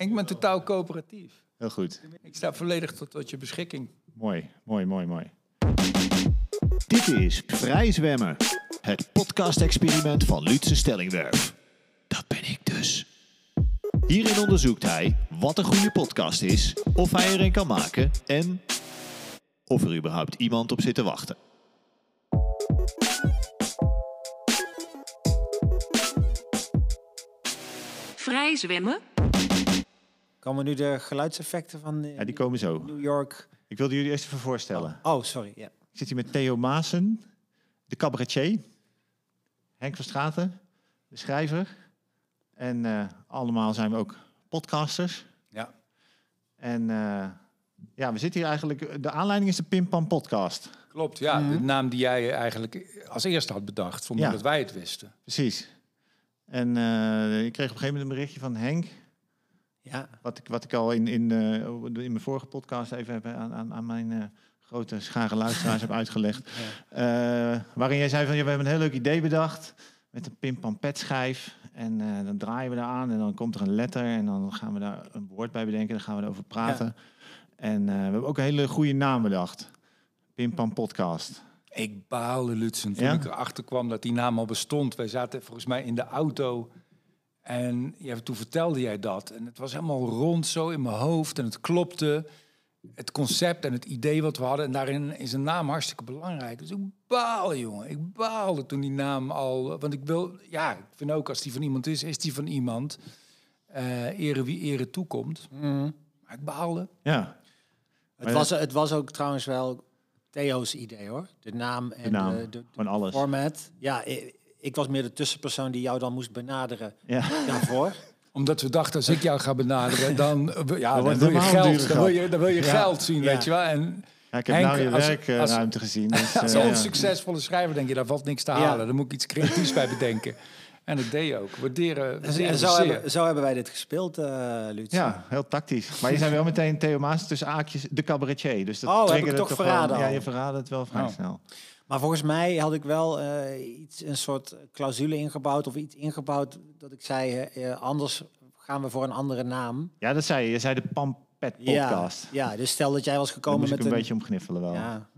Ik ben totaal coöperatief. Heel goed. Ik sta volledig tot, tot je beschikking. Mooi, mooi, mooi, mooi. Dit is Vrij Zwemmen, het podcast-experiment van Lutse Stellingwerf. Dat ben ik dus. Hierin onderzoekt hij wat een goede podcast is, of hij er een kan maken en of er überhaupt iemand op zit te wachten. Vrij zwemmen. Komen nu de geluidseffecten van eh, Ja, die komen zo. New York? Ik wilde jullie eerst even voorstellen. Oh, sorry. Ja. Ik zit hier met Theo Maassen, de cabaretier. Henk van Straten, de schrijver. En eh, allemaal zijn we ook podcasters. Ja. En eh, ja, we zitten hier eigenlijk... De aanleiding is de Pim Pam podcast. Klopt, ja. De naam die jij eigenlijk als eerste had bedacht, zonder Ja. dat wij het wisten. Precies. En eh, ik kreeg op een gegeven moment een berichtje van Henk... ja. Wat ik, wat ik al in, in, eh, in mijn vorige podcast even heb aan, aan, aan mijn eh, grote schare luisteraars heb uitgelegd. Eh, waarin jij zei van, ja, we hebben een heel leuk idee bedacht met een pim-pam-pet schijf. En eh, dan draaien we daar aan en dan komt er een letter en dan gaan we daar een woord bij bedenken. Dan gaan we erover praten. En eh, we hebben ook een hele goede naam bedacht. Pim-pam podcast. Ik baalde, Lutzen, toen Ja? ik erachter kwam dat die naam al bestond. Wij zaten volgens mij in de auto en ja, toen vertelde jij dat. En het was helemaal rond zo in mijn hoofd en het klopte. Het concept en het idee wat we hadden. En daarin is een naam hartstikke belangrijk. Dus ik baalde, jongen. Ik baalde toen die naam al... Want ik wil... Ja, ik vind ook als die van iemand is, is die van iemand. Eh ere wie ere toekomt. Maar ik baalde. Ja, Het, was, het was ook trouwens wel Theo's idee hoor. De naam en de naam, de, de, van alles. format. Ja, ik, ik was meer de tussenpersoon die jou dan moest benaderen Ja. daarvoor. Omdat we dachten, als ik jou ga benaderen, dan, eh, ja, dan, wil je geld. Dan wil je, geld. dan wil je Ja. geld zien, Ja. weet je wel. En Ja, ik heb Henk, nou je werkruimte als- gezien. Dus, als eh, ja. onsuccesvolle schrijver denk je, daar valt niks te Ja. halen. Dan moet ik iets creatiefs bij bedenken. En dat deed je ook. Waarderen, En, waarderen en zo, hebben, zo hebben wij dit gespeeld, eh Lucie. Ja, heel tactisch. Maar je zei wel meteen Theo Maas tussen aakjes de cabaretier. Dus dat Oh, heb ik triggerde toch toch verraden wel- Ja, je verraadde het wel vrij Oh. snel. Maar volgens mij had ik wel eh, iets, een soort clausule ingebouwd of iets ingebouwd dat ik zei, eh, eh, anders gaan we voor een andere naam. Ja, dat zei je. Je zei de Pampet podcast. Ja, ja, dus stel dat jij was gekomen met een een... beetje om gniffelen wel. Ja.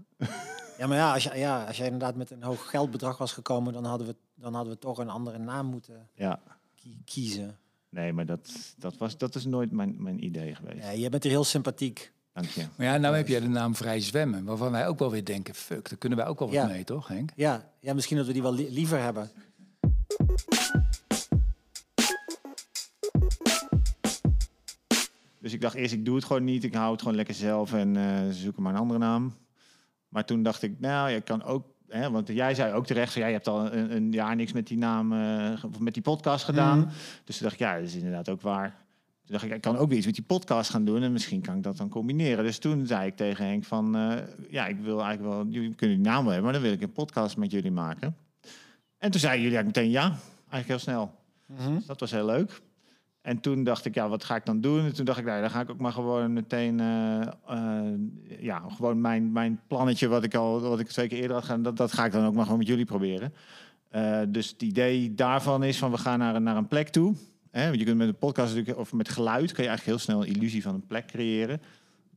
ja, maar ja als, je, ja, als jij inderdaad met een hoog geldbedrag was gekomen, dan hadden we, dan hadden we toch een andere naam moeten Ja. kie- kiezen. Nee, maar dat, dat, was, dat is nooit mijn, mijn idee geweest. Ja, je bent er heel sympathiek. Dank je. Maar ja, nou heb jij de naam Vrij Zwemmen. Waarvan wij ook wel weer denken, fuck, daar kunnen wij ook wel wat Ja. mee, toch Henk? Ja, ja, misschien dat we die wel li- liever hebben. Dus ik dacht eerst, ik doe het gewoon niet. Ik hou het gewoon lekker zelf en eh zoek maar een andere naam. Maar toen dacht ik, nou, je kan ook... Hè, want jij zei ook terecht, jij hebt al een, een jaar niks met die naam, eh, of met die podcast gedaan. Mhm. Dus toen dacht ik, ja, dat is inderdaad ook waar. Dacht ik, ik kan ook weer iets met die podcast gaan doen en misschien kan ik dat dan combineren. Dus toen zei ik tegen Henk van, eh, ja, ik wil eigenlijk wel, jullie kunnen die naam wel hebben, maar dan wil ik een podcast met jullie maken. En toen zeiden jullie eigenlijk meteen ja, eigenlijk heel snel. Dus dat was heel leuk. En toen dacht ik, ja, wat ga ik dan doen? En toen dacht ik, nou, dan ga ik ook maar gewoon meteen, eh, eh, ja, gewoon mijn, mijn plannetje wat ik al, wat ik twee keer eerder had gedaan, dat, dat ga ik dan ook maar gewoon met jullie proberen. Dus het idee daarvan is van, we gaan naar, naar een plek toe. Want je kunt met een podcast natuurlijk, of met geluid, kun je eigenlijk heel snel een illusie van een plek creëren.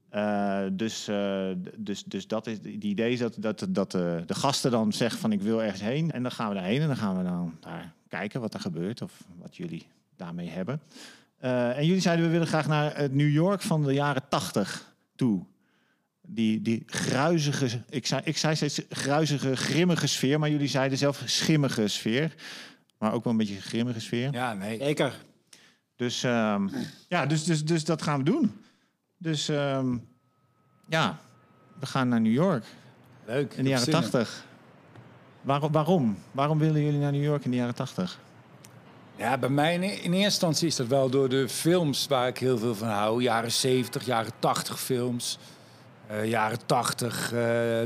Eh, dus, eh, dus, dus dat is die idee is dat, dat, dat de, de gasten dan zeggen van ik wil ergens heen. En dan gaan we daarheen en dan gaan we dan daar kijken wat er gebeurt of wat jullie daarmee hebben. Eh, en jullie zeiden we willen graag naar het New York van de jaren tachtig toe. Die, die gruizige, ik zei, ik zei steeds gruizige, grimmige sfeer, maar jullie zeiden zelf schimmige sfeer. Maar ook wel een beetje grimmige sfeer. Ja, nee. Zeker. Dus, ehm, ja, dus, dus, dus dat gaan we doen. Dus ehm, ja, we gaan naar New York Leuk. in de jaren tachtig. Waarom, waarom? Waarom willen jullie naar New York in de jaren tachtig? Ja, bij mij in, in eerste instantie is dat wel door de films waar ik heel veel van hou. Jaren 70, jaren 80 films. Eh, jaren 80, eh,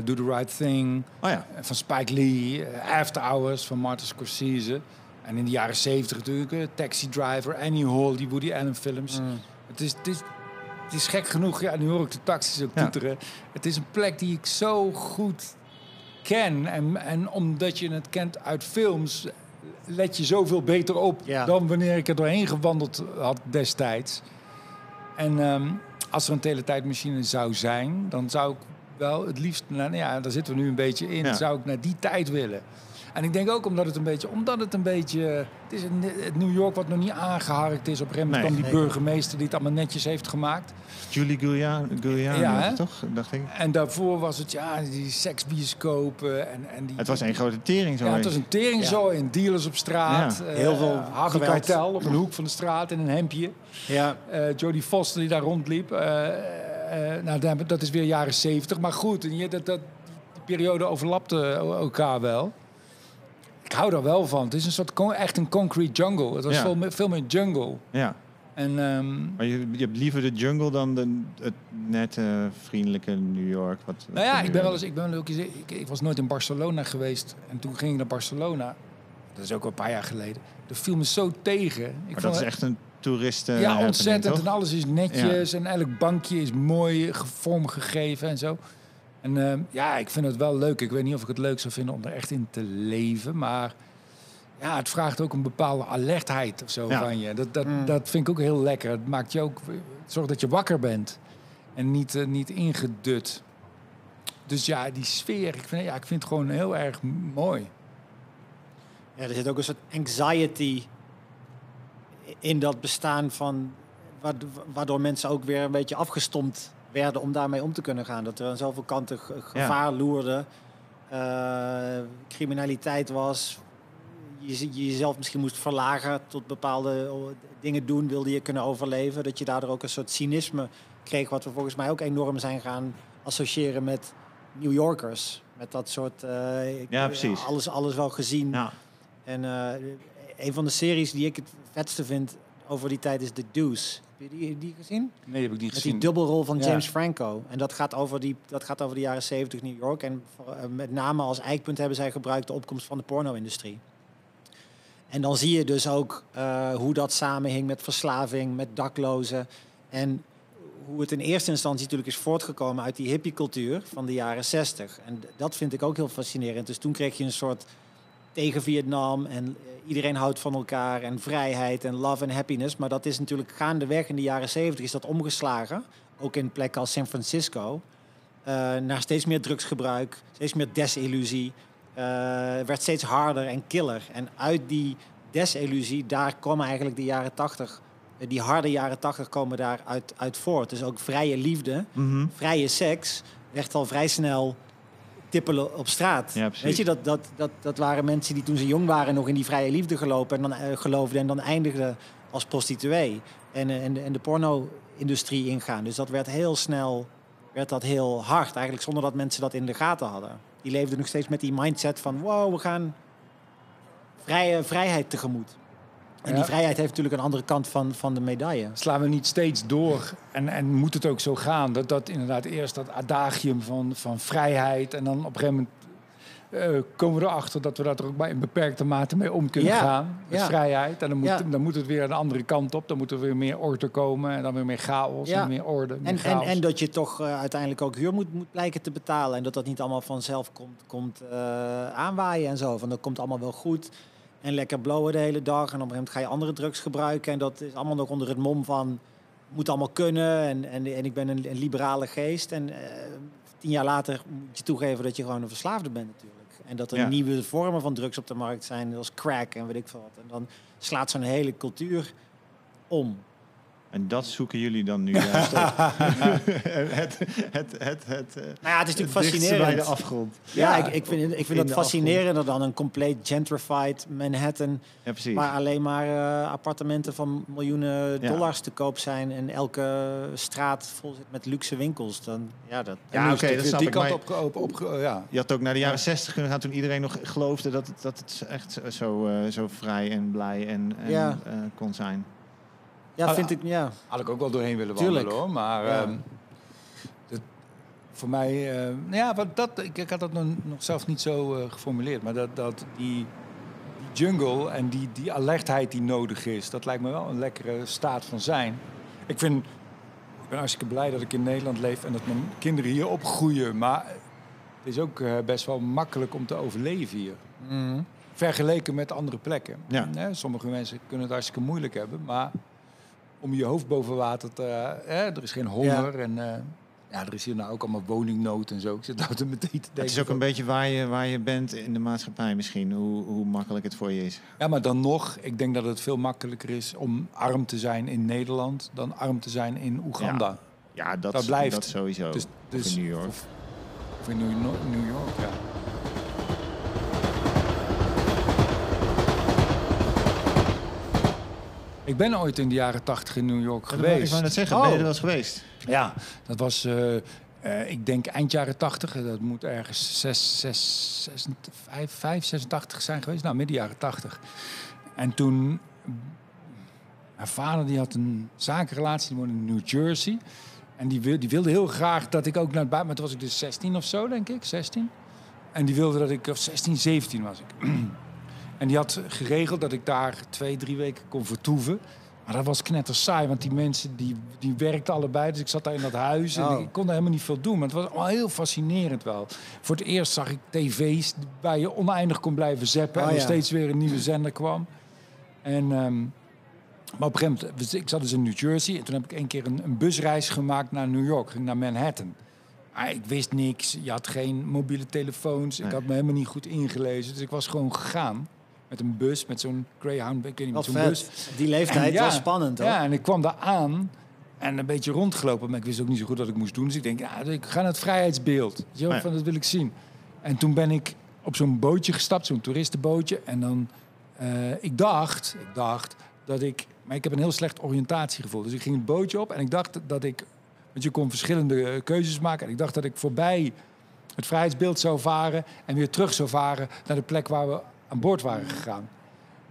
Do the Right Thing Oh ja, van Spike Lee. eh, After Hours van Martin Scorsese. En in de jaren 70 natuurlijk eh, Taxi Driver, Annie Hall, die Woody Allen films. Het, is, het, is, het is gek genoeg, ja, nu hoor ik de taxis ook Ja. toeteren. Het is een plek die ik zo goed ken. En, en omdat je het kent uit films, let je zoveel beter op Ja. dan wanneer ik er doorheen gewandeld had destijds. En ehm, als er een teletijdmachine zou zijn, dan zou ik wel het liefst, nou ja, daar zitten we nu een beetje in, Ja. zou ik naar die tijd willen. En ik denk ook omdat het een beetje, omdat het een beetje, het is een, het New York wat nog niet aangeharkt is. Op een gegeven moment Nee. kwam die Nee. burgemeester die het allemaal netjes heeft gemaakt. Julie Guglielmo, Ja, toch? Dacht ik. En daarvoor was het ja, die seksbioscopen en, en die... Het was één grote tering zo. Ja, het was een teringzooi en dealers op straat. Ja. eh, Heel veel geweld. Keitel op een hoek van de straat in een hemdje. Ja, Eh, Jodie Foster die daar rondliep. Eh, eh, nou, dat- dat is weer jaren zeventig. Maar goed, en je, dat, dat, die periode overlapte elkaar wel. Ik hou daar wel van. Het is een soort echt een concrete jungle. Het was Ja. veel, meer, veel meer jungle. Ja, En ehm, maar je, je hebt liever de jungle dan de, het nette, vriendelijke New York. Wat, nou ja, ik ben wel eens, ik, ben wel eens, ik, ik was nooit in Barcelona geweest. En toen ging ik naar Barcelona. Dat is ook al een paar jaar geleden. Dat viel me zo tegen. Ik Maar vond dat is echt een toeristen. Ja, ontzettend. En alles is netjes. En elk bankje is mooi ge- vormgegeven en zo. En ehm, ja, ik vind het wel leuk. Ik weet niet of ik het leuk zou vinden om er echt in te leven. Maar ja, het vraagt ook een bepaalde alertheid of zo Ja. van je. Dat, dat, Mm. dat vind ik ook heel lekker. Het maakt je ook... Het zorgt dat je wakker bent. En niet, eh, niet ingedut. Dus ja, die sfeer. Ik vind, ja, ik vind het gewoon heel erg mooi. Ja, er zit ook een soort anxiety in dat bestaan van waard- waardoor mensen ook weer een beetje afgestompt werden om daarmee om te kunnen gaan. Dat er aan zoveel kanten ge- gevaar loerde, eh, criminaliteit was, je jezelf misschien moest verlagen tot bepaalde dingen doen, wilde je kunnen overleven. Dat je daardoor ook een soort cynisme kreeg, wat we volgens mij ook enorm zijn gaan associëren met New Yorkers. Met dat soort, eh, ik- Ja, precies. alles, alles wel gezien. Ja, En eh, een van de series die ik het vetste vind over die tijd is The Deuce. Heb je die, die gezien? Nee, heb ik niet Met die gezien. dubbelrol van Ja. James Franco. En dat gaat over, die, dat gaat over de jaren 70 New York. En voor- eh, met name als eikpunt hebben zij gebruikt de opkomst van de porno-industrie. En dan zie je dus ook eh, hoe dat samenhing met verslaving, met daklozen. En hoe het in eerste instantie natuurlijk is voortgekomen uit die hippiecultuur van de jaren 60. En dat vind ik ook heel fascinerend. Dus toen kreeg je een soort tegen Vietnam en eh, iedereen houdt van elkaar en vrijheid en love en happiness. Maar dat is natuurlijk gaandeweg in de jaren 70 is dat omgeslagen. Ook in plekken als San Francisco. eh, naar steeds meer drugsgebruik, steeds meer desillusie. eh, werd steeds harder en killer. En uit die desillusie, daar komen eigenlijk de jaren 80, eh, die harde jaren 80 komen daar uit, uit voort. Dus ook vrije liefde, Mhm. vrije seks, werd al vrij snel tippelen op straat. Ja. Weet je, dat, dat, dat, dat waren mensen die toen ze jong waren nog in die vrije liefde gelopen en dan eh, geloofden en dan eindigden als prostituee. En, eh, en, de- en de porno-industrie ingaan. Dus dat werd heel snel, werd dat heel hard. Eigenlijk zonder dat mensen dat in de gaten hadden. Die leefden nog steeds met die mindset van wow, we gaan vrije, vrijheid tegemoet. En Ja. die vrijheid heeft natuurlijk een andere kant van, van de medaille. slaan we niet steeds door en, en moet het ook zo gaan dat dat inderdaad eerst dat adagium van, van vrijheid en dan op een gegeven moment eh, komen we erachter dat we daar ook maar in beperkte mate mee om kunnen Ja, gaan met ja. vrijheid en dan moet, Ja. dan moet het weer de andere kant op dan moet er weer meer orde komen en dan weer meer chaos Ja. en meer orde meer En, chaos. en dat je toch eh, uiteindelijk ook huur moet, moet blijken te betalen. En dat dat niet allemaal vanzelf komt, komt eh, aanwaaien en zo. Van dat komt allemaal wel goed. En lekker blowen de hele dag. En op een gegeven moment ga je andere drugs gebruiken. En dat is allemaal nog onder het mom van... moet allemaal kunnen. En, en, en ik ben een, een liberale geest. En eh, tien jaar later moet je toegeven dat je gewoon een verslaafde bent natuurlijk. En dat er Ja. nieuwe vormen van drugs op de markt zijn. Zoals crack en weet ik veel wat. En dan slaat zo'n hele cultuur om. En dat zoeken jullie dan nu juist op. het, het, het, het, eh, Nou ja, het is natuurlijk dichtste bij fascinerend. de afgrond. Ja, ik, ik vind, ik in vind dat de fascinerender dan een compleet gentrified Manhattan... Ja, precies. waar alleen maar eh, appartementen van miljoenen Ja. dollars te koop zijn... en elke straat vol zit met luxe winkels. Dan, ja, dat, Ja, oké, het dat snap die ik, kant op, op, op, ja. Je had ook naar de jaren 60 kunnen gaan toen iedereen nog geloofde dat het, dat het echt zo, eh, zo vrij en blij en, en Ja. eh, kon zijn. Ja, vind ik, ja. had ik ook wel doorheen willen Tuurlijk. wandelen hoor. Maar Ja. ehm, dat- voor mij, eh, nou ja, wat dat, ik, ik had dat nog, nog zelf niet zo eh, geformuleerd. Maar dat, dat die, die jungle en die, die alertheid die nodig is, dat lijkt me wel een lekkere staat van zijn. Ik vind, ik ben hartstikke blij dat ik in Nederland leef en dat mijn kinderen hier opgroeien. Maar het is ook eh, best wel makkelijk om te overleven hier. Vergeleken met andere plekken. Ja. Sommige mensen kunnen het hartstikke moeilijk hebben, maar om je hoofd boven water te... eh, er is geen honger en... eh, ja, er is hier nou ook allemaal woningnood en zo. Ik zit nou te meteen te denken... Het is ook een beetje waar je, waar je bent in de maatschappij misschien. Hoe, hoe makkelijk het voor je is. Ja, maar dan nog, ik denk dat het veel makkelijker is om arm te zijn in Nederland dan arm te zijn in Oeganda. Ja, dat, Dat blijft. Dat sowieso. Dus, dus, of in New York. Of, of in New, New York, ja. Ik ben ooit in de jaren tachtig in New York Ja, dat Ik geweest. wou net zeggen, Oh. ben je er wel eens geweest? Ja, dat was, eh, eh, ik denk eind jaren 80. eh, Dat moet ergens 6, 6, 6, 5, 5, 86 zijn geweest. Nou, midden jaren 80. En toen... Mijn vader die had een zakenrelatie, die woonde in New Jersey. En die, die wilde heel graag dat ik ook naar het buitenland... Maar toen was ik dus 16 of zo, denk ik. 16. En die wilde dat ik... Of 16, 17 was ik. En die had geregeld dat ik daar twee, drie weken kon vertoeven. Maar dat was knetter saai, want die mensen die, die werkten allebei. Dus ik zat daar in dat huis en Oh. ik kon daar helemaal niet veel doen. Maar het was wel heel fascinerend wel. Voor het eerst zag ik tv's waar je oneindig kon blijven zappen. Oh, en er ja. steeds weer een nieuwe zender kwam. En, ehm, maar op een gegeven moment, ik zat dus in New Jersey. En toen heb ik een keer een, een busreis gemaakt naar New York. Ging naar Manhattan. Maar ik wist niks. Je had geen mobiele telefoons. Ik had me helemaal niet goed ingelezen. Dus ik was gewoon gegaan. Met een bus, met zo'n Greyhound, ik weet niet, Wat met zo'n bus. Die leeftijd Ja, was spannend, hoor. Ja, en ik kwam daar aan en een beetje rondgelopen. Maar ik wist ook niet zo goed wat ik moest doen. Dus ik denk, ja, ik ga naar het vrijheidsbeeld. Je Ja. van, dat wil ik zien. En toen ben ik op zo'n bootje gestapt, zo'n toeristenbootje. En dan, eh, ik dacht, ik dacht dat ik... Maar ik heb een heel slecht oriëntatiegevoel. Dus ik ging het bootje op en ik dacht dat ik... Want je kon verschillende eh, keuzes maken. En ik dacht dat ik voorbij het vrijheidsbeeld zou varen... en weer terug zou varen naar de plek waar we aan boord waren gegaan.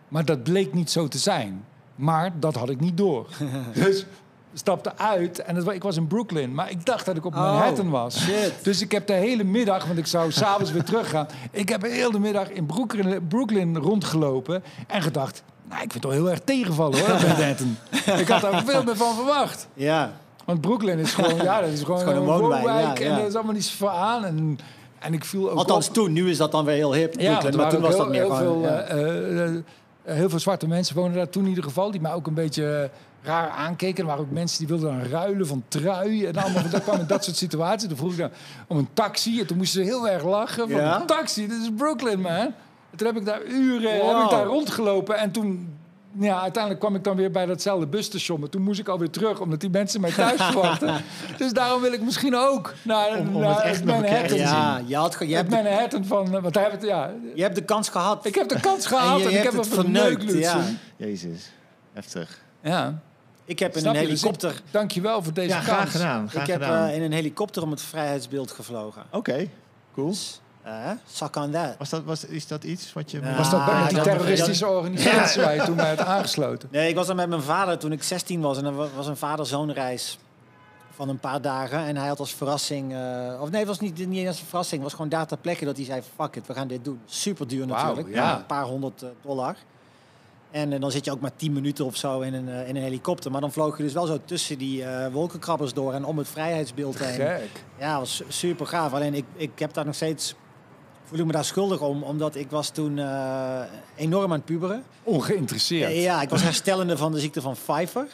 Maar dat bleek niet zo te zijn. Maar dat had ik niet door. dus we stapten uit en het, ik was in Brooklyn. Maar ik dacht dat ik op Oh, Manhattan was. shit. Dus ik heb de hele middag, want ik zou s'avonds weer teruggaan. Ik heb de hele middag in Brooklyn, Brooklyn rondgelopen en gedacht... Nou, ik vind het wel heel erg tegenvallen hoor, Manhattan. ik had daar veel meer van verwacht. Ja. Want Brooklyn is gewoon, ja, dat is gewoon, gewoon een woonwijk, woonwijk. ja, en ja. er is allemaal niet zoveel aan. En, en ik viel ook Althans op- toen. Nu is dat dan weer heel hip. ja, Brooklyn, maar toen was dat meer heel, gewoon... ja. veel, eh, eh, heel veel zwarte mensen wonen daar toen in ieder geval. Die mij ook een beetje eh, raar aankeken. Er waren ook mensen die wilden dan ruilen van trui. En allemaal, dat kwam in dat soort situaties. Toen vroeg ik dan om een taxi. En toen moesten ze heel erg lachen. Van Ja? een taxi, dit is Brooklyn, man. En toen heb ik daar uren Wow. heb ik daar rondgelopen. En toen... Ja, uiteindelijk kwam ik dan weer bij datzelfde busstation. Maar toen moest ik alweer terug, omdat die mensen mij thuis verwachten. dus daarom wil ik misschien ook naar, Om- om naar het Manhattan zien. Ja, je, had, je, Het hebt de, Manhattan van... eh, Want daar heb ik, ja, je hebt de kans gehad. ik heb de kans gehad je en, ik hebt heb het het verneukt. verneukt, ja. Jezus, heftig. Ja. Ik heb in Snap een je? Dus ik- helikopter... Dank je wel voor deze Ja, kans. graag gedaan. Graag Ik heb gedaan. eh, in een helikopter om het vrijheidsbeeld gevlogen. Oké, cool. Eh on that. Was dat, was, is dat iets wat je... Was dat met die dat- terroristische organisatie waar je toen bij het aangesloten? Nee, ik was er met mijn vader toen ik 16 was. En wa- was een vader-zoonreis van een paar dagen. En hij had als verrassing... eh, of nee, het was niet, niet eens een verrassing. Het was gewoon daar ter plekke dat hij zei... Fuck it, we gaan dit doen. Super duur natuurlijk. ja. Een paar honderd eh, dollar. En dan zit je ook maar 10 minuten of zo in een, eh, in een helikopter. Maar dan vloog je dus wel zo tussen die eh, wolkenkrabbers door... en om het vrijheidsbeeld heen. Gek. Ja, was su- super gaaf. Alleen ik, ik heb daar nog steeds... voel ik me daar schuldig om. Omdat ik was toen eh, enorm aan het puberen. Ongeïnteresseerd. Ja, ik was herstellende van de ziekte van Pfeiffer.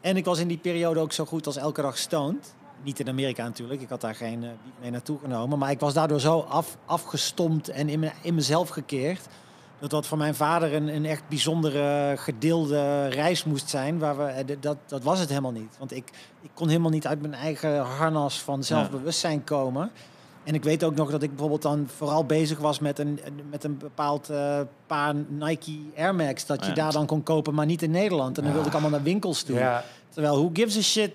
En ik was in die periode ook zo goed als elke dag stoned. Niet in Amerika natuurlijk, ik had daar geen uh, mee naartoe genomen. Maar ik was daardoor zo af, afgestompt en in, me, in mezelf gekeerd. Dat dat voor mijn vader een, een echt bijzondere gedeelde reis moest zijn. Waar we, eh, dat, dat was het helemaal niet. Want ik, ik kon helemaal niet uit mijn eigen harnas van zelfbewustzijn komen. En ik weet ook nog dat ik bijvoorbeeld dan vooral bezig was met een, met een bepaald eh, paar Nike Air Max. Dat je Ja. daar dan kon kopen, maar niet in Nederland. En dan wilde ik allemaal naar winkels toe. Ja, Terwijl, who gives a shit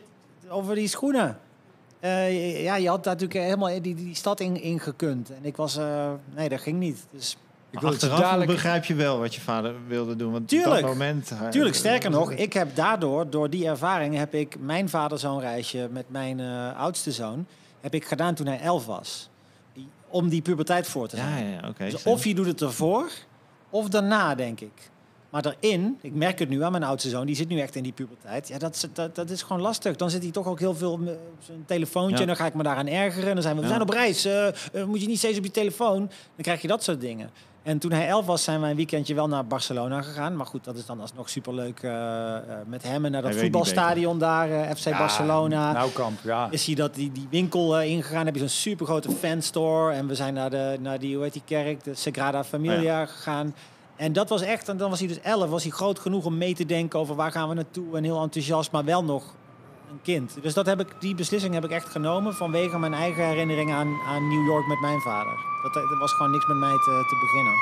over die schoenen? Eh, ja, je had daar natuurlijk helemaal die, die stad in, in gekund. En ik was... eh, nee, dat ging niet. Dus ik wil het je Achteraf dadelijk... begrijp je wel wat je vader wilde doen. Want op Tuurlijk. dat moment... Tuurlijk, sterker nog, ik heb daardoor, door die ervaring, heb ik mijn vader zo'n reisje met mijn oudste zoon, heb ik gedaan toen hij elf was. Die- Om die puberteit voor te zijn. Ja, ja, oké. Dus of je doet het ervoor, of daarna, denk ik. Maar daarin, ik merk het nu aan mijn oudste zoon, die zit nu echt in die puberteit. Ja, dat, is- dat, dat is gewoon lastig. Dan zit hij toch ook heel veel op zijn telefoontje Ja. en dan ga ik me daaraan ergeren. En dan zijn we, we Ja. zijn op reis, eh, eh, moet je niet steeds op je telefoon. Dan krijg je dat soort dingen. En toen hij elf was, zijn wij een weekendje wel naar Barcelona gegaan. Maar goed, dat is dan alsnog superleuk eh, eh, met hem en naar dat Hij voetbalstadion daar, eh, FC Barcelona. Nou, kamp, ja. Is hij dat die, die winkel eh, ingegaan? Heb je zo'n super grote fanstore. En we zijn naar, de, naar die, hoe heet die kerk, de Sagrada Familia gegaan. En dat was echt, en dan was hij dus 11, was hij groot genoeg om mee te denken over waar gaan we naartoe. En heel enthousiast, maar wel nog een kind. Dus dat heb ik, die beslissing heb ik echt genomen vanwege mijn eigen herinneringen aan, aan New York met mijn vader. Dat, er was gewoon niks met mij te, te beginnen.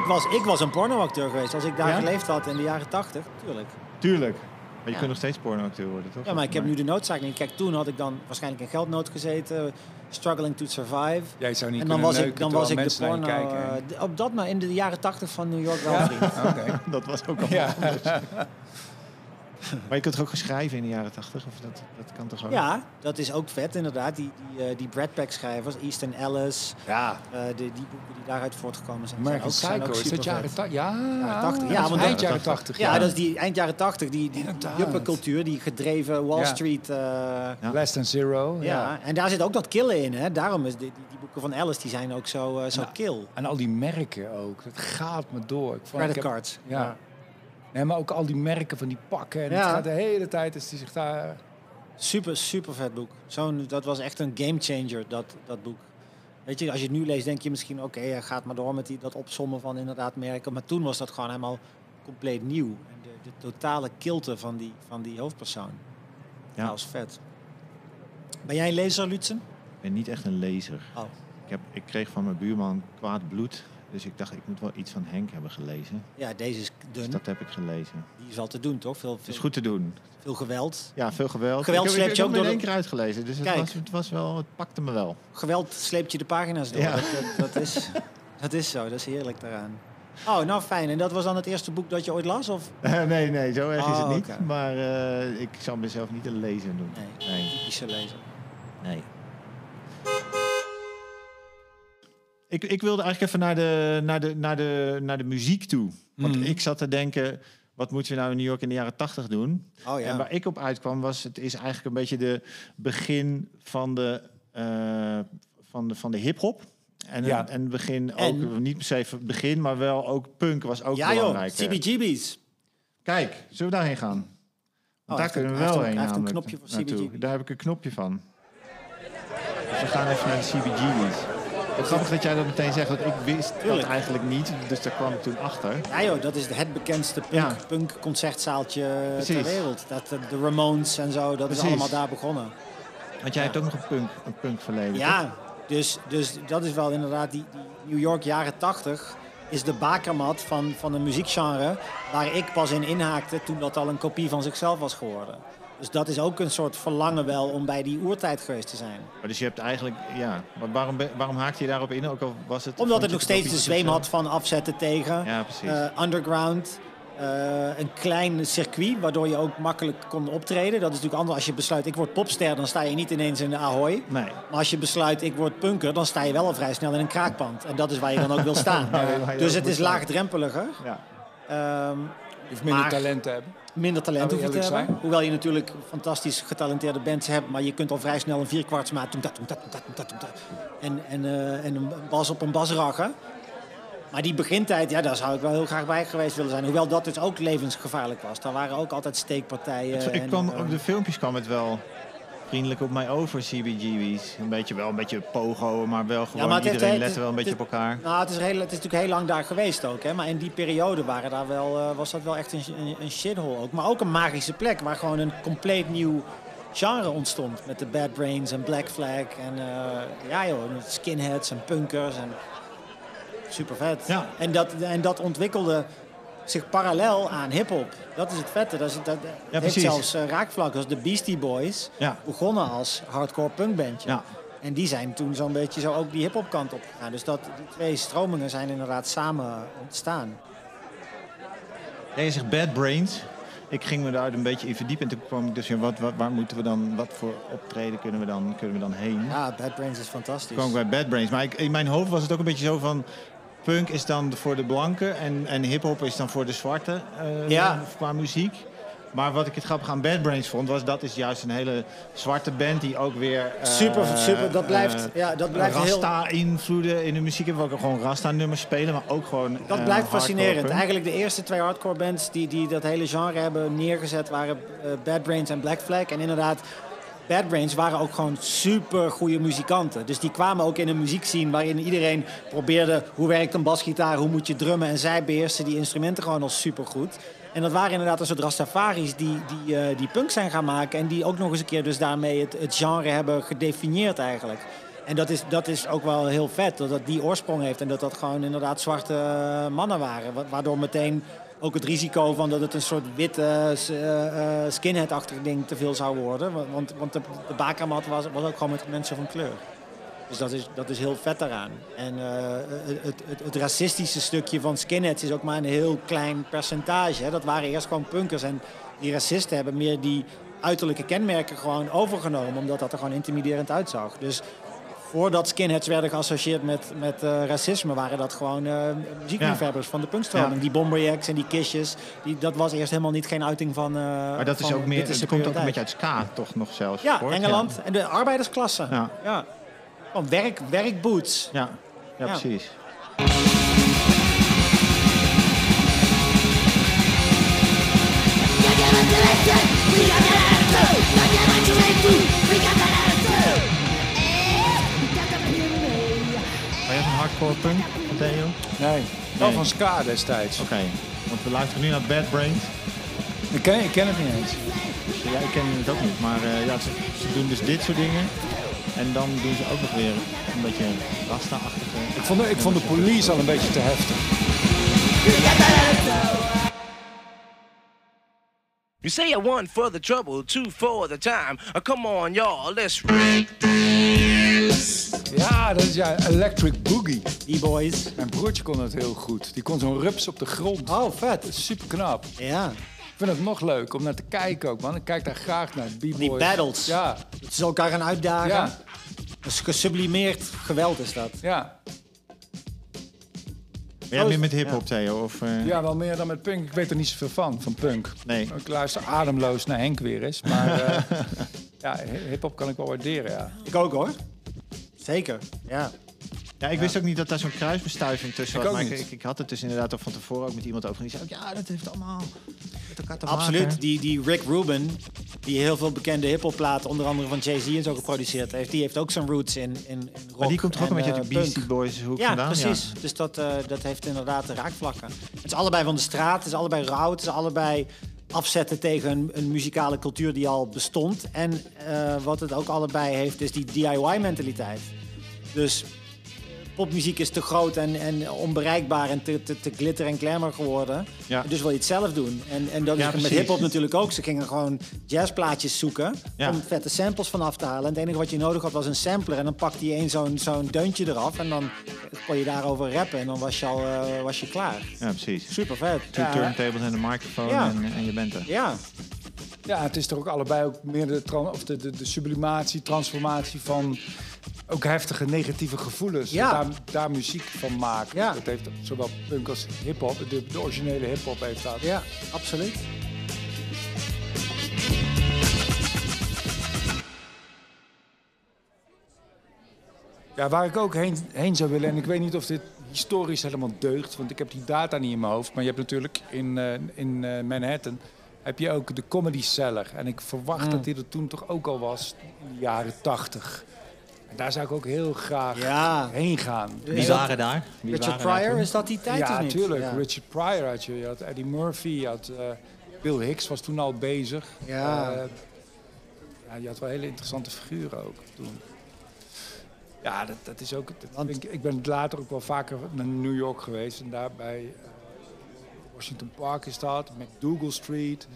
Ik was, ik was een pornoacteur geweest als ik daar Ja? geleefd had in de jaren 80, tuurlijk. Tuurlijk. Maar je Ja. kunt nog steeds pornoacteur worden, toch? Ja, maar ik heb nu de noodzaak niet. Kijk, toen had ik dan waarschijnlijk in geldnood gezeten, struggling to survive. Jij zou niet En dan kunnen was ik, dan was ik de porno. kijken. eh, op dat maar in de jaren 80 van New York wel Ja? vriend. Oké. Dat was ook al Ja. Maar je kunt toch ook geschrijven in de jaren tachtig? Of dat, dat kan toch ook? Ja, dat is ook vet inderdaad. Die, die, eh, die Brad Pack schrijvers, Easton Ellis, Ja. eh, de, die boeken die daaruit voortgekomen zijn. American zijn ook, Psycho, is dat supervet. jaren 80? Ja, Jaren 80. Ja, dat is want eind jaren 80. Ja, dat is die eind jaren 80, die, die juppencultuur, die gedreven Wall Ja. Street. eh, Ja. Less than Zero. ja. Ja. en daar zit ook dat killen in. Hè? Daarom is die, die, die boeken van Ellis, die zijn ook zo, eh, zo Nou, kill. En al die merken ook. Dat gaat me door. Ik vond, ik Credit heb- cards. Ja. Nee, maar ook al die merken van die pakken. En Ja. het gaat de hele tijd is die zich daar... Super, super vet boek. Zo'n, dat was echt een game changer, dat, dat boek. Weet je, als je het nu leest, denk je misschien, oké, gaat maar door met die, dat opsommen van inderdaad merken. Maar toen was dat gewoon helemaal compleet nieuw. En de, de totale kilte van die, van die hoofdpersoon. Ja. Ja. Dat was vet. Ben jij een lezer, Lutzen? Ik ben niet echt een lezer. Oh. Ik, heb, ik kreeg van mijn buurman kwaad bloed. Dus ik dacht, ik moet wel iets van Henk hebben gelezen. Ja, deze is Dus dun. dat heb ik gelezen. Die is wel te doen, toch? Veel, Het is goed te doen. veel geweld. Ja, veel geweld. Geweld ik heb, sleept je ook door één keer uitgelezen. Dus het was, het was wel, het pakte me wel. Geweld sleept je de pagina's door. Ja. Dat, dat, dat is, dat is zo, dat is heerlijk daaraan. Oh, nou fijn. En dat was dan het eerste boek dat je ooit las? Of? nee, nee, zo erg is het Oh, niet. Maar eh, ik zou mezelf niet een lezer noemen. Nee, Nee. typische lezer. nee. Ik, ik wilde eigenlijk even naar de, naar de, naar de, naar de muziek toe. Want Mhm. ik zat te denken, wat moeten we nou in New York in de jaren tachtig doen? Oh ja. En waar ik op uitkwam was, het is eigenlijk een beetje de begin van de, eh, van de, van de hip-hop. En, Ja. en begin ook, En- niet per se het begin, maar wel ook punk was ook ja belangrijk. eh. CBGB's. Kijk, zullen we daarheen gaan? Hij daar kunnen we wel heen een- hij heeft een namelijk, knopje voor naartoe. CBGB. Daar heb ik een knopje van. Dus we gaan even naar de CBGB's. Het grappig dat jij dat meteen zegt, want ik wist Tuurlijk. dat eigenlijk niet. Dus daar kwam ik toen achter. Ja joh, dat is het bekendste punk, Ja. punk concertzaaltje ter wereld. Dat, eh, de Ramones en zo, dat Precies. is allemaal daar begonnen. Want jij hebt ook nog een punk, een punk verleden. toch? Ja, dus, dus dat is wel inderdaad die, die New York jaren 80 is de bakermat van, van een muziekgenre waar ik pas in inhaakte toen dat al een kopie van zichzelf was geworden. Dus dat is ook een soort verlangen wel om bij die oertijd geweest te zijn. Maar dus je hebt eigenlijk, ja, maar waarom, waarom haakte je daarop in? Ook al was het. Omdat het nog steeds de zweem had van afzetten tegen. Ja, precies. Eh, underground. eh, een klein circuit waardoor je ook makkelijk kon optreden. Dat is natuurlijk anders. Als je besluit, ik word popster, dan sta je niet ineens in de Ahoy. nee. Maar als je besluit, ik word punker, dan sta je wel al vrij snel in een kraakpand. En dat is waar je dan ook wil staan. Dus het is laagdrempeliger. Ja. Ehm, Hoeft minder Maar- talent hebben. minder talent hoef je te eerlijk hebben. zijn. Hoewel je natuurlijk fantastisch getalenteerde bands hebt. Maar je kunt al vrij snel een vierkwartsmaat doen. Dat, doen, dat, doen, dat, doen, dat, doen, dat. En, en, eh, en een bas op een bas rachen. Maar die begintijd, ja, daar zou ik wel heel graag bij geweest willen zijn. Hoewel dat dus ook levensgevaarlijk was. Daar waren ook altijd steekpartijen. ik en, kwam, eh, op de filmpjes kwam het wel vriendelijk op mij over, CBGB's. Een beetje wel, een beetje pogo, maar wel gewoon maar heeft- iedereen het- lette wel een beetje op elkaar. Nou, het is, heel, het is natuurlijk heel lang daar geweest ook. Hè? Maar in die periode waren daar wel, eh, was dat wel echt een, een, een shithole ook. Maar ook een magische plek waar gewoon een compleet nieuw genre ontstond. Met de Bad Brains en Black Flag en eh, ja joh, met skinheads en punkers. En super vet. Ja. En, dat, en dat ontwikkelde zich parallel aan hip-hop. Dat is het vette. Dat, is, dat, dat heeft zelfs eh, raakvlakken als de Beastie Boys. Ja. Begonnen als hardcore punkbandje. Ja. En die zijn toen zo'n beetje zo ook die hip-hop kant op gegaan. Dus dat, die twee stromingen zijn inderdaad samen ontstaan. Ja, je zegt Bad Brains. ik ging me daar een beetje in verdiepen. En toen kwam ik dus in, wat, wat, waar moeten we dan, wat voor optreden kunnen we dan, kunnen we dan heen? Ja, Bad Brains is fantastisch. Toen kwam ik bij Bad Brains. Maar ik, in mijn hoofd was het ook een beetje zo van... Punk is dan voor de blanken en, en hip-hop is dan voor de zwarte eh, Ja. qua muziek. Maar wat ik het grappig aan Bad Brains vond, was dat is juist een hele zwarte band die ook weer. eh, Super, super. Dat blijft, ja, dat blijft heel... Rasta-invloeden in de muziek hebben. We ook gewoon Rasta-nummers spelen, maar ook gewoon. Dat eh, blijft fascinerend. punk. Eigenlijk de eerste twee hardcore bands die, die dat hele genre hebben neergezet waren eh, Bad Brains en Black Flag. En inderdaad, Bad Brains waren ook gewoon super goede muzikanten. Dus die kwamen ook in een muziekscene waarin iedereen probeerde hoe werkt een basgitaar, hoe moet je drummen. En zij beheersten die instrumenten gewoon al super goed. En dat waren inderdaad een soort Rastafaris die, die, eh, die punk zijn gaan maken. En die ook nog eens een keer dus daarmee het, het genre hebben gedefinieerd eigenlijk. En dat is, dat is ook wel heel vet, dat dat die oorsprong heeft. En dat dat gewoon inderdaad zwarte eh, mannen waren. Wa- Waardoor meteen ook het risico van dat het een soort witte s- eh, eh, skinhead-achtig ding te veel zou worden. Wa- Want, want de, bakermat was, was ook gewoon met mensen van kleur. Dus dat is, dat is heel vet daaraan. En eh, het, het, het, het racistische stukje van skinheads is ook maar een heel klein percentage. Hè. Dat waren eerst gewoon punkers. En die racisten hebben meer die uiterlijke kenmerken gewoon overgenomen. Omdat dat er gewoon intimiderend uitzag. Dus voordat skinheads werden geassocieerd met, met eh, racisme... waren dat gewoon eh muziekliefhebbers van de punkstroming. Ja. Die Bomberjacks en die Kistjes. Die, dat was eerst helemaal niet geen uiting van... eh, Maar dat is van, ook meer. dit is Het komt ook een beetje uit ska, toch nog zelfs? Ja, voort? Engeland. En de arbeidersklasse. Ja. ja. Gewoon werk, werkboots. Ja, ja, Ja. precies. Hardcore punk, Theo? Nee, wel Nee. van Ska destijds. Oké, want we luisteren nu naar Bad Brains. Ik ken, ik ken het niet eens. Ja, ik ken het ook niet, maar eh, ja, ze, ze doen dus dit soort dingen. En dan doen ze ook nog weer een beetje rasta-achtige... Ik vond, de, ik vond de police al een beetje te heftig. You say a one for the trouble, two for the time. Uh, come on, y'all, let's Ja, dat is ja, Electric Boogie. Die boys. Mijn broertje kon het heel goed. Die kon zo'n rups op de grond. Oh, vet. Super knap. Ja. Ik vind het nog leuk om naar te kijken ook, man. Ik kijk daar graag naar. B-boys. Die battles. Ja, Dat ze elkaar gaan uitdagen. ja, Dat is gesublimeerd geweld is dat. ja. Ben jij meer met hip-hop, Theo? Of, eh, Ja, wel meer dan met punk. Ik weet er niet zoveel van, van punk. Nee. Ik luister ademloos naar Henk weer eens. Maar eh, ja, hi- hip-hop kan ik wel waarderen, ja. Ik ook hoor. Zeker. Ja. Ja, ik wist ook niet dat daar zo'n kruisbestuiving tussen Ik was. maar ik, ik, had het dus inderdaad ook van tevoren ook met iemand over. En die zei ook, ja, dat heeft allemaal met elkaar te Absoluut. maken. Die, die Rick Rubin, die heel veel bekende hiphopplaten, onder andere van Jay-Z en zo geproduceerd heeft, die heeft ook zijn roots in, in, in rock. Maar die komt toch ook en, een beetje uit eh, de Beastie. Boys hoek Ja, vandaan? precies. Dus dat, eh, dat heeft inderdaad raakvlakken. Het is allebei van de straat, het is allebei rauw, het is allebei afzetten tegen een, een muzikale cultuur die al bestond. En eh, wat het ook allebei heeft, is die DIY-mentaliteit. Dus popmuziek is te groot en, en onbereikbaar en te, te, te glitter en glamour geworden. Ja. Dus wil je het zelf doen. En, en dat Ja, is met hip-hop natuurlijk ook. Ze gingen gewoon jazzplaatjes zoeken Ja. om vette samples van af te halen. En het enige wat je nodig had was een sampler. En dan pakte je één zo'n zo'n deuntje eraf. En dan kon je daarover rappen. En dan was je al eh, was je klaar. Ja, precies. Super vet. Two Ja, turntables en een microfoon Ja. en, en je bent er. ja, Ja, het is toch ook allebei ook meer de, tran- of de, de, de sublimatie, transformatie van ook heftige negatieve gevoelens. Ja. Daar, daar muziek van maken. Ja. Dat heeft zowel punk als hip-hop. De, de originele hip-hop heeft dat. ja, absoluut. Ja, waar ik ook heen, heen zou willen, en ik weet niet of dit historisch helemaal deugt, want ik heb die data niet in mijn hoofd. Maar je hebt natuurlijk in, eh, in eh, Manhattan heb je ook de Comedy Cellar. En ik verwacht dat die er toen toch ook al was, in de jaren tachtig. Daar zou ik ook heel graag Ja. heen gaan. Wie waren daar? Wie Richard waren Pryor, is dat die tijd ja, niet? natuurlijk. Ja. Richard Pryor had je. Je had Eddie Murphy, je had eh, Bill Hicks was toen al bezig. Ja. Eh, ja, je had wel hele interessante figuren ook toen. Ja, dat, dat is ook. dat Want- ik, ik ben later ook wel vaker naar New York geweest. En daar bij eh, Washington Park is dat, McDougal Street.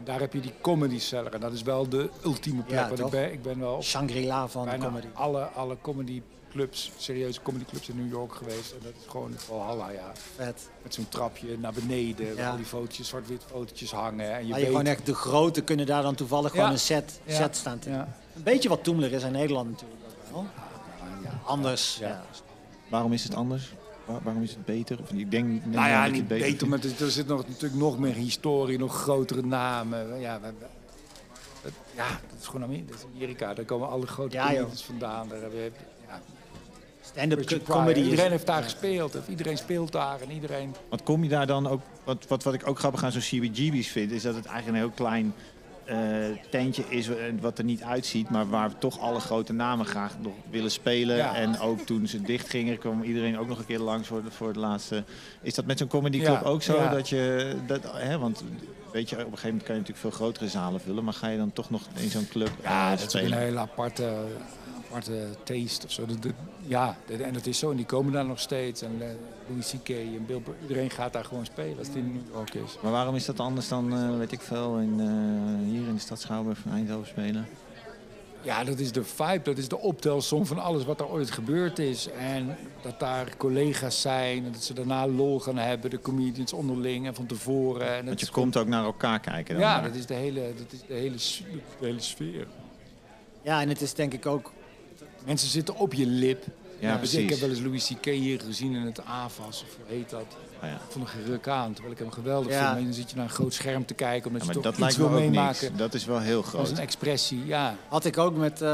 En daar heb je die comedy cellar. En dat is wel de ultieme plek. Ja, want toch? ik ben, ik ben wel op Shangri-La van de comedy. alle, alle comedy clubs, serieuze comedyclubs in New York geweest. En dat is gewoon het Valhalla, ja. Vet. Met zo'n trapje naar beneden, Ja. al die fotootjes, zwart-wit fotootjes hangen. En je Je, weet... gewoon echt de grote kunnen daar dan toevallig gewoon een set, Ja. set staan. te-. Een beetje wat Toemler is in Nederland natuurlijk ook wel. Anders. Ja. Ja. Waarom is het anders? Waar- waarom is het beter? Of ik denk, neem Nou ja, niet het beter beter, maar er, zit nog, natuurlijk nog meer historie, nog grotere namen. Ja, we, we- het- ja dat is gewoon Amerika. Dat is Amerika. Daar komen alle grote Ja, vandaan. Daar hebben we, ja, Stand-up comedy is... Iedereen heeft daar gespeeld. Of iedereen speelt daar en iedereen... Wat kom je daar dan ook... Wat, wat, wat ik ook grappig aan zo'n CBGB's vind... is dat het eigenlijk een heel klein tentje is... eh, wat er niet uitziet... maar waar toch alle grote namen graag nog willen spelen. Ja. En ook toen ze dicht gingen... kwam iedereen ook nog een keer langs voor, de, voor het laatste. Is dat met zo'n comedyclub Ja, ook zo? Dat je... Dat, hè, want weet je, op een gegeven moment kan je natuurlijk veel grotere zalen vullen... maar ga je dan toch nog in zo'n club Ja, eh, dat is een hele aparte, aparte taste of zo. Ja, en dat is zo. En die komen daar nog steeds. En eh, Louis C.K. en Bill Burr, iedereen gaat daar gewoon spelen als het in New York is. Maar waarom is dat anders dan, eh, weet ik veel, in, eh, hier in de stad Schouwburg van Eindhoven spelen? Ja, dat is de vibe, dat is de optelsom van alles wat er ooit gebeurd is. En dat daar collega's zijn en dat ze daarna lol gaan hebben, de comedians onderling en van tevoren. En dat Want je komt ook naar elkaar kijken dan Ja, dat is de hele, dat is de hele, de hele sfeer. Ja, en het is denk ik ook... Mensen zitten op je lip. Ja, Dus ik precies. heb wel eens Louis C.K. hier gezien in het AVAS, of hoe heet dat? Oh ja. Ik vond hem geruk aan, terwijl ik hem geweldig Ja. vind. Maar dan zit je naar een groot scherm te kijken, omdat Ja, je toch dat iets lijkt me wil ook meemaken. niks. Dat is wel heel Als groot. een expressie, ja. Had ik ook met eh,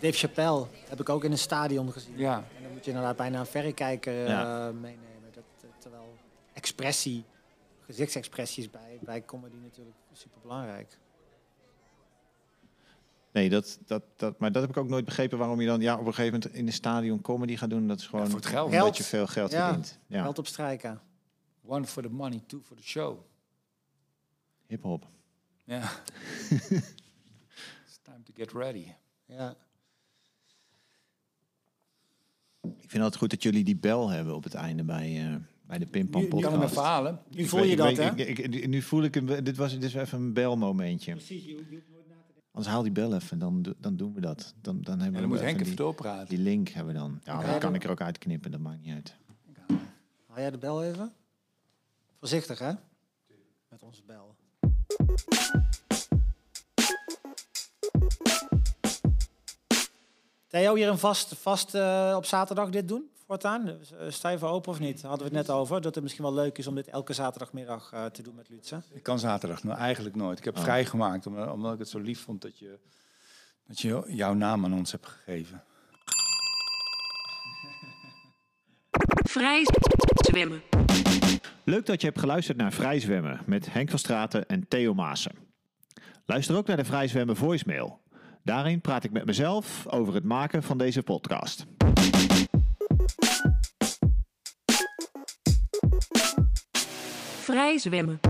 Dave Chappelle. Heb ik ook in een stadion gezien. ja. En dan moet je inderdaad bijna een verrekijker eh, Ja. meenemen. Dat, eh, terwijl expressie, gezichtsexpressie is bij, bij comedy natuurlijk super belangrijk. Nee, dat, dat, dat, maar dat heb ik ook nooit begrepen waarom je dan ja, op een gegeven moment in een stadion comedy gaat doen. Dat is gewoon voor het geld. omdat Geld. je veel geld Ja. verdient. Ja, Geld op strijken. One for the money, two for the show. hip-hop. Ja. It's time to get ready. Ja. Ik vind het altijd goed dat jullie die bel hebben op het einde bij, eh, bij de Pimpam Nu- nu kan hem podcast. even halen. Nu Ik voel weet- je ik dat, hè? ik- ik- nu voel ik hem. Dit was, dit is even een belmomentje. Anders haal die bel even, dan, do- dan doen we dat. Dan, dan hebben En we dan moet even Henk die, even doorpraten. die link hebben we dan. Ja, dat kan ik er ook uitknippen, dat maakt niet uit. Haal jij de bel even? Voorzichtig, hè? Met onze bel. Theo, hier een vast, vast eh, op zaterdag dit doen? Voortaan? Dus, eh, sta je voor open of niet? Hadden we het net over. Dat het misschien wel leuk is om dit elke zaterdagmiddag eh, te doen met Lutze. Ik kan zaterdag nou eigenlijk nooit. Ik heb Oh. vrijgemaakt omdat, omdat ik het zo lief vond dat je, dat je jouw naam aan ons hebt gegeven. Vrij zwemmen. Leuk dat je hebt geluisterd naar Vrijzwemmen met Henk van Straten en Theo Maassen. Luister ook naar de Vrijzwemmen voicemail. Daarin praat ik met mezelf over het maken van deze podcast. Vrij zwemmen.